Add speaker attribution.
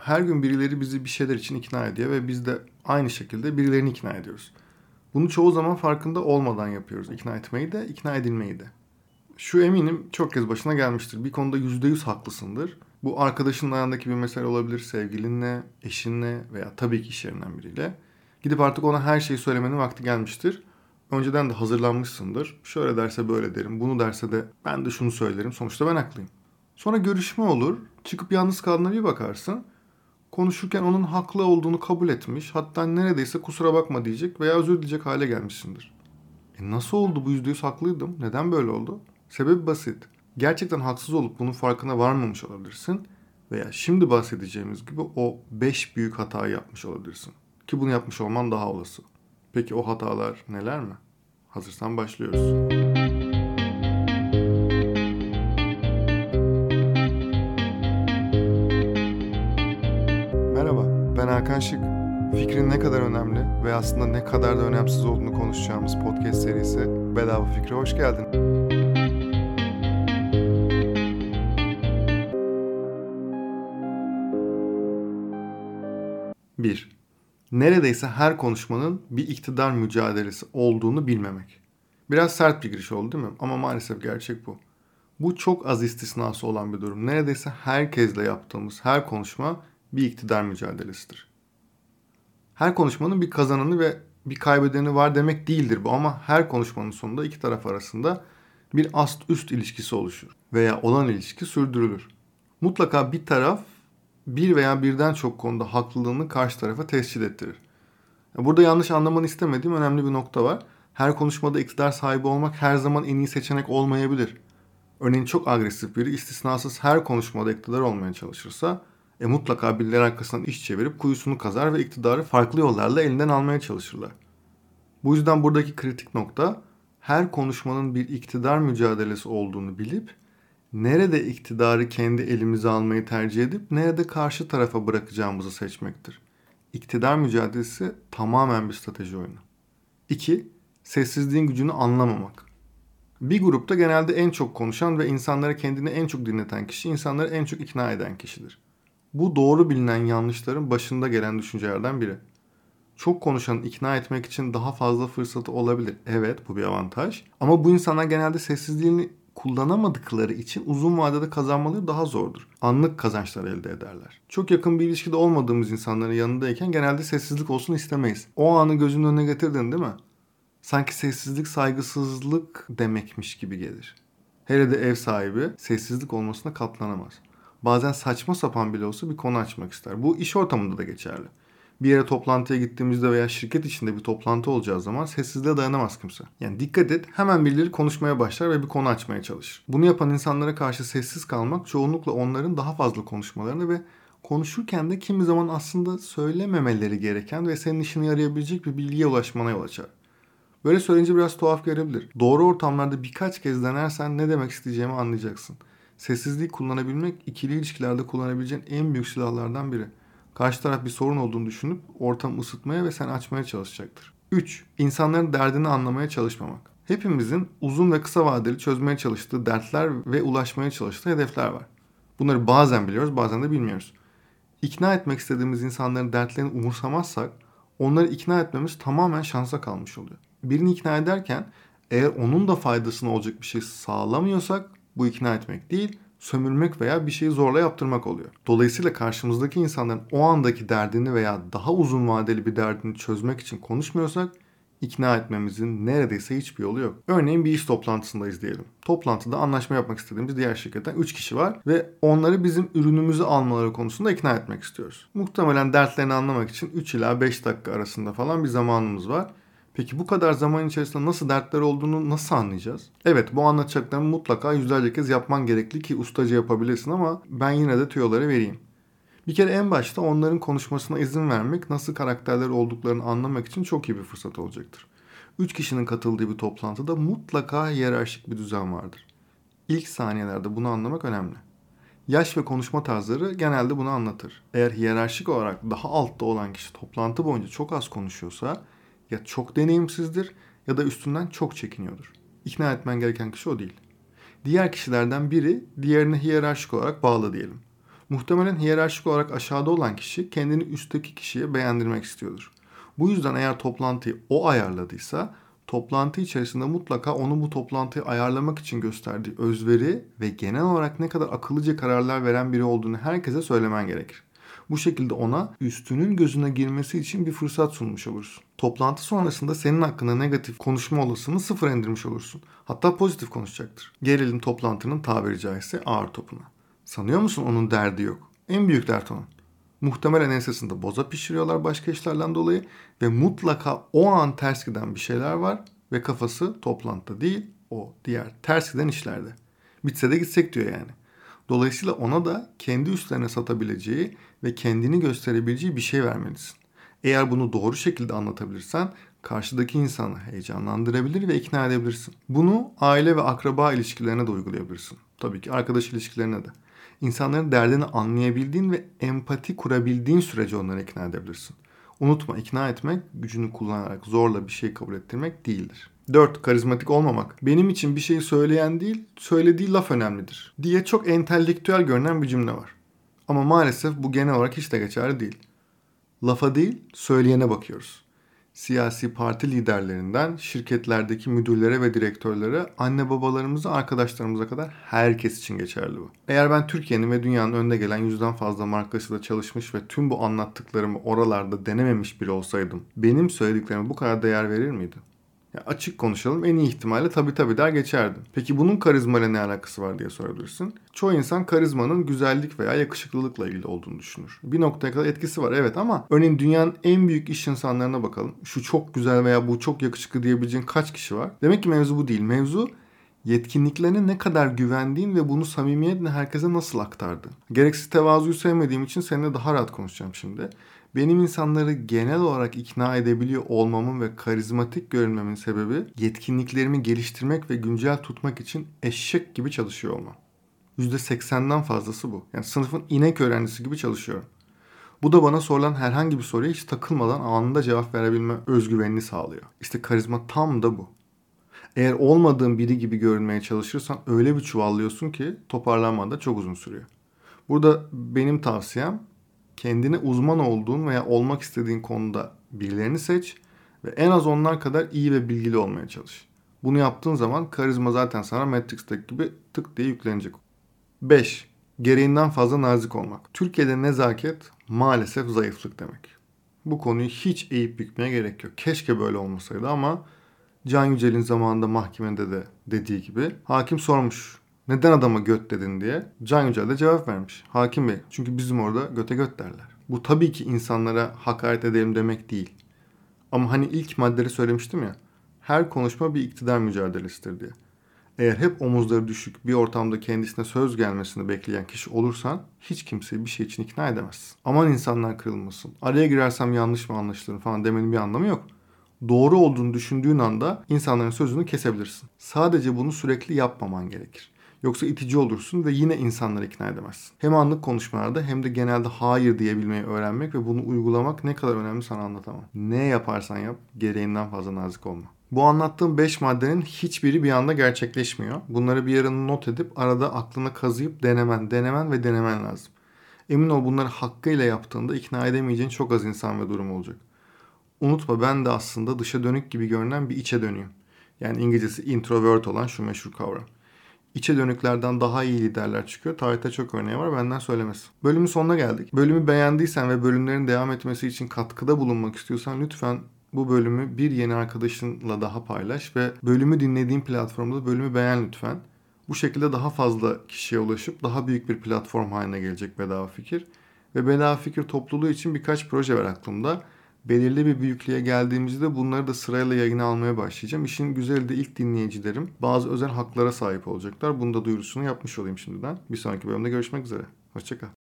Speaker 1: her gün birileri bizi bir şeyler için ikna ediyor ve biz de aynı şekilde birilerini ikna ediyoruz. Bunu çoğu zaman farkında olmadan yapıyoruz. İkna etmeyi de, ikna edilmeyi de. Şu eminim çok kez başına gelmiştir. Bir konuda %100 haklısındır. Bu arkadaşının ayağındaki bir mesele olabilir. Sevgilinle, eşinle veya tabii ki iş yerinden biriyle. Gidip artık ona her şeyi söylemenin vakti gelmiştir. Önceden de hazırlanmışsındır. Şöyle derse böyle derim, bunu derse de ben de şunu söylerim. Sonuçta ben haklıyım. Sonra görüşme olur. Çıkıp yalnız kaldığına bir bakarsın. Konuşurken onun haklı olduğunu kabul etmiş. Hatta neredeyse kusura bakma diyecek veya özür dileyecek hale gelmişsindir. E nasıl oldu bu yüzde yüz haklıydım? Neden böyle oldu? Sebebi basit. Gerçekten haksız olup bunun farkına varmamış olabilirsin. Veya şimdi bahsedeceğimiz gibi o beş büyük hatayı yapmış olabilirsin. Ki bunu yapmış olman daha olası. Peki o hatalar neler mi? Hazırsan başlıyoruz. Hakan Şık. Fikrin ne kadar önemli ve aslında ne kadar da önemsiz olduğunu konuşacağımız podcast serisi Bedava Fikre hoş geldin. Bir, neredeyse her konuşmanın bir iktidar mücadelesi olduğunu bilmemek. Biraz sert bir giriş oldu değil mi? Ama maalesef gerçek bu. Bu çok az istisnası olan bir durum. Neredeyse herkesle yaptığımız her konuşma bir iktidar mücadelesidir. Her konuşmanın bir kazananı ve bir kaybedeni var demek değildir bu ama her konuşmanın sonunda iki taraf arasında bir ast üst ilişkisi oluşur veya olan ilişki sürdürülür. Mutlaka bir taraf bir veya birden çok konuda haklılığını karşı tarafa tescil ettirir. Burada yanlış anlamanı istemediğim önemli bir nokta var. Her konuşmada iktidar sahibi olmak her zaman en iyi seçenek olmayabilir. Örneğin çok agresif biri istisnasız her konuşmada iktidar olmaya çalışırsa e, mutlaka birileri arkasından iş çevirip kuyusunu kazar ve iktidarı farklı yollarla elinden almaya çalışırlar. Bu yüzden buradaki kritik nokta her konuşmanın bir iktidar mücadelesi olduğunu bilip nerede iktidarı kendi elimize almayı tercih edip nerede karşı tarafa bırakacağımızı seçmektir. İktidar mücadelesi tamamen bir strateji oyunu. 2. Sessizliğin gücünü anlamamak. Bir grupta genelde en çok konuşan ve insanları kendini en çok dinleten kişi insanları en çok ikna eden kişidir. Bu doğru bilinen yanlışların başında gelen düşüncelerden biri. Çok konuşan ikna etmek için daha fazla fırsatı olabilir. Evet bu bir avantaj. Ama bu insanlar genelde sessizliğini kullanamadıkları için uzun vadede kazanmaları daha zordur. Anlık kazançlar elde ederler. Çok yakın bir ilişkide olmadığımız insanların yanındayken genelde sessizlik olsun istemeyiz. O anı gözünün önüne getirdin değil mi? Sanki sessizlik saygısızlık demekmiş gibi gelir. Hele de ev sahibi sessizlik olmasına katlanamaz. Bazen saçma sapan bile olsa bir konu açmak ister. Bu iş ortamında da geçerli. Bir yere toplantıya gittiğimizde veya şirket içinde bir toplantı olacağı zaman sessizliğe dayanamaz kimse. Yani dikkat et hemen birileri konuşmaya başlar ve bir konu açmaya çalışır. Bunu yapan insanlara karşı sessiz kalmak çoğunlukla onların daha fazla konuşmalarını ve konuşurken de kimi zaman aslında söylememeleri gereken ve senin işine yarayabilecek bir bilgiye ulaşmana yol açar. Böyle söyleyince biraz tuhaf gelebilir. Doğru ortamlarda birkaç kez denersen ne demek isteyeceğimi anlayacaksın. Sessizliği kullanabilmek ikili ilişkilerde kullanabileceğin en büyük silahlardan biri. Karşı taraf bir sorun olduğunu düşünüp ortamı ısıtmaya ve sen açmaya çalışacaktır. 3. İnsanların derdini anlamaya çalışmamak. Hepimizin uzun ve kısa vadeli çözmeye çalıştığı dertler ve ulaşmaya çalıştığı hedefler var. Bunları bazen biliyoruz bazen de bilmiyoruz. İkna etmek istediğimiz insanların dertlerini umursamazsak onları ikna etmemiz tamamen şansa kalmış oluyor. Birini ikna ederken eğer onun da faydasına olacak bir şey sağlamıyorsak bu ikna etmek değil, sömürmek veya bir şeyi zorla yaptırmak oluyor. Dolayısıyla karşımızdaki insanların o andaki derdini veya daha uzun vadeli bir derdini çözmek için konuşmuyorsak ikna etmemizin neredeyse hiçbir yolu yok. Örneğin bir iş toplantısındayız diyelim. Toplantıda anlaşma yapmak istediğimiz diğer şirketten 3 kişi var ve onları bizim ürünümüzü almaları konusunda ikna etmek istiyoruz. Muhtemelen dertlerini anlamak için 3 ila 5 dakika arasında falan bir zamanımız var Peki bu kadar zaman içerisinde nasıl dertler olduğunu nasıl anlayacağız? Evet bu anlatacaklarımı mutlaka yüzlerce kez yapman gerekli ki ustaca yapabilirsin ama ben yine de tüyoları vereyim. Bir kere en başta onların konuşmasına izin vermek nasıl karakterler olduklarını anlamak için çok iyi bir fırsat olacaktır. Üç kişinin katıldığı bir toplantıda mutlaka hiyerarşik bir düzen vardır. İlk saniyelerde bunu anlamak önemli. Yaş ve konuşma tarzları genelde bunu anlatır. Eğer hiyerarşik olarak daha altta olan kişi toplantı boyunca çok az konuşuyorsa ya çok deneyimsizdir ya da üstünden çok çekiniyordur. İkna etmen gereken kişi o değil. Diğer kişilerden biri diğerine hiyerarşik olarak bağlı diyelim. Muhtemelen hiyerarşik olarak aşağıda olan kişi kendini üstteki kişiye beğendirmek istiyordur. Bu yüzden eğer toplantıyı o ayarladıysa toplantı içerisinde mutlaka onu bu toplantıyı ayarlamak için gösterdiği özveri ve genel olarak ne kadar akıllıca kararlar veren biri olduğunu herkese söylemen gerekir. Bu şekilde ona üstünün gözüne girmesi için bir fırsat sunmuş olursun. Toplantı sonrasında senin hakkında negatif konuşma olasılığını sıfır indirmiş olursun. Hatta pozitif konuşacaktır. Gelelim toplantının tabiri caizse ağır topuna. Sanıyor musun onun derdi yok? En büyük dert onun. Muhtemelen ensesinde boza pişiriyorlar başka işlerden dolayı ve mutlaka o an ters giden bir şeyler var ve kafası toplantıda değil o diğer ters giden işlerde. Bitse de gitsek diyor yani. Dolayısıyla ona da kendi üstlerine satabileceği ve kendini gösterebileceği bir şey vermelisin. Eğer bunu doğru şekilde anlatabilirsen karşıdaki insanı heyecanlandırabilir ve ikna edebilirsin. Bunu aile ve akraba ilişkilerine de uygulayabilirsin. Tabii ki arkadaş ilişkilerine de. İnsanların derdini anlayabildiğin ve empati kurabildiğin sürece onları ikna edebilirsin. Unutma ikna etmek gücünü kullanarak zorla bir şey kabul ettirmek değildir. 4. Karizmatik olmamak. Benim için bir şeyi söyleyen değil, söylediği laf önemlidir diye çok entelektüel görünen bir cümle var. Ama maalesef bu genel olarak hiç de geçerli değil. Lafa değil, söyleyene bakıyoruz siyasi parti liderlerinden şirketlerdeki müdürlere ve direktörlere, anne babalarımıza, arkadaşlarımıza kadar herkes için geçerli bu. Eğer ben Türkiye'nin ve dünyanın önde gelen yüzden fazla markasıyla çalışmış ve tüm bu anlattıklarımı oralarda denememiş biri olsaydım, benim söylediklerime bu kadar değer verir miydi? Ya açık konuşalım en iyi ihtimalle tabii tabii der geçerdim. Peki bunun karizmayla ne alakası var diye sorabilirsin. Çoğu insan karizmanın güzellik veya yakışıklılıkla ilgili olduğunu düşünür. Bir noktaya kadar etkisi var evet ama örneğin dünyanın en büyük iş insanlarına bakalım. Şu çok güzel veya bu çok yakışıklı diyebileceğin kaç kişi var? Demek ki mevzu bu değil. Mevzu yetkinliklerine ne kadar güvendiğin ve bunu samimiyetle herkese nasıl aktardın. Gereksiz tevazuyu sevmediğim için seninle daha rahat konuşacağım şimdi. Benim insanları genel olarak ikna edebiliyor olmamın ve karizmatik görünmemin sebebi yetkinliklerimi geliştirmek ve güncel tutmak için eşek gibi çalışıyor olmam. %80'den fazlası bu. Yani sınıfın inek öğrencisi gibi çalışıyorum. Bu da bana sorulan herhangi bir soruya hiç takılmadan anında cevap verebilme özgüvenini sağlıyor. İşte karizma tam da bu. Eğer olmadığın biri gibi görünmeye çalışırsan öyle bir çuvallıyorsun ki toparlanman da çok uzun sürüyor. Burada benim tavsiyem kendine uzman olduğun veya olmak istediğin konuda birilerini seç ve en az onlar kadar iyi ve bilgili olmaya çalış. Bunu yaptığın zaman karizma zaten sana Matrix'teki gibi tık diye yüklenecek. 5. Gereğinden fazla nazik olmak. Türkiye'de nezaket maalesef zayıflık demek. Bu konuyu hiç eğip bükmeye gerek yok. Keşke böyle olmasaydı ama Can Yücel'in zamanında mahkemede de dediği gibi hakim sormuş neden adama göt dedin diye Can Yücel de cevap vermiş. Hakim Bey çünkü bizim orada göte göt derler. Bu tabii ki insanlara hakaret edelim demek değil. Ama hani ilk maddeleri söylemiştim ya. Her konuşma bir iktidar mücadelesidir diye. Eğer hep omuzları düşük bir ortamda kendisine söz gelmesini bekleyen kişi olursan hiç kimseyi bir şey için ikna edemezsin. Aman insanlar kırılmasın. Araya girersem yanlış mı anlaşılır falan demenin bir anlamı yok doğru olduğunu düşündüğün anda insanların sözünü kesebilirsin. Sadece bunu sürekli yapmaman gerekir. Yoksa itici olursun ve yine insanları ikna edemezsin. Hem anlık konuşmalarda hem de genelde hayır diyebilmeyi öğrenmek ve bunu uygulamak ne kadar önemli sana anlatamam. Ne yaparsan yap gereğinden fazla nazik olma. Bu anlattığım 5 maddenin hiçbiri bir anda gerçekleşmiyor. Bunları bir yarın not edip arada aklına kazıyıp denemen, denemen ve denemen lazım. Emin ol bunları hakkıyla yaptığında ikna edemeyeceğin çok az insan ve durum olacak. Unutma ben de aslında dışa dönük gibi görünen bir içe dönüyüm. Yani İngilizcesi introvert olan şu meşhur kavram. İçe dönüklerden daha iyi liderler çıkıyor. Tarihte çok örneği var benden söylemesi. Bölümün sonuna geldik. Bölümü beğendiysen ve bölümlerin devam etmesi için katkıda bulunmak istiyorsan lütfen bu bölümü bir yeni arkadaşınla daha paylaş ve bölümü dinlediğin platformda bölümü beğen lütfen. Bu şekilde daha fazla kişiye ulaşıp daha büyük bir platform haline gelecek Bedava Fikir. Ve Bedava Fikir topluluğu için birkaç proje var aklımda belirli bir büyüklüğe geldiğimizde bunları da sırayla yayına almaya başlayacağım. İşin güzeli de ilk dinleyicilerim bazı özel haklara sahip olacaklar. Bunu da duyurusunu yapmış olayım şimdiden. Bir sonraki bölümde görüşmek üzere. Hoşçakal.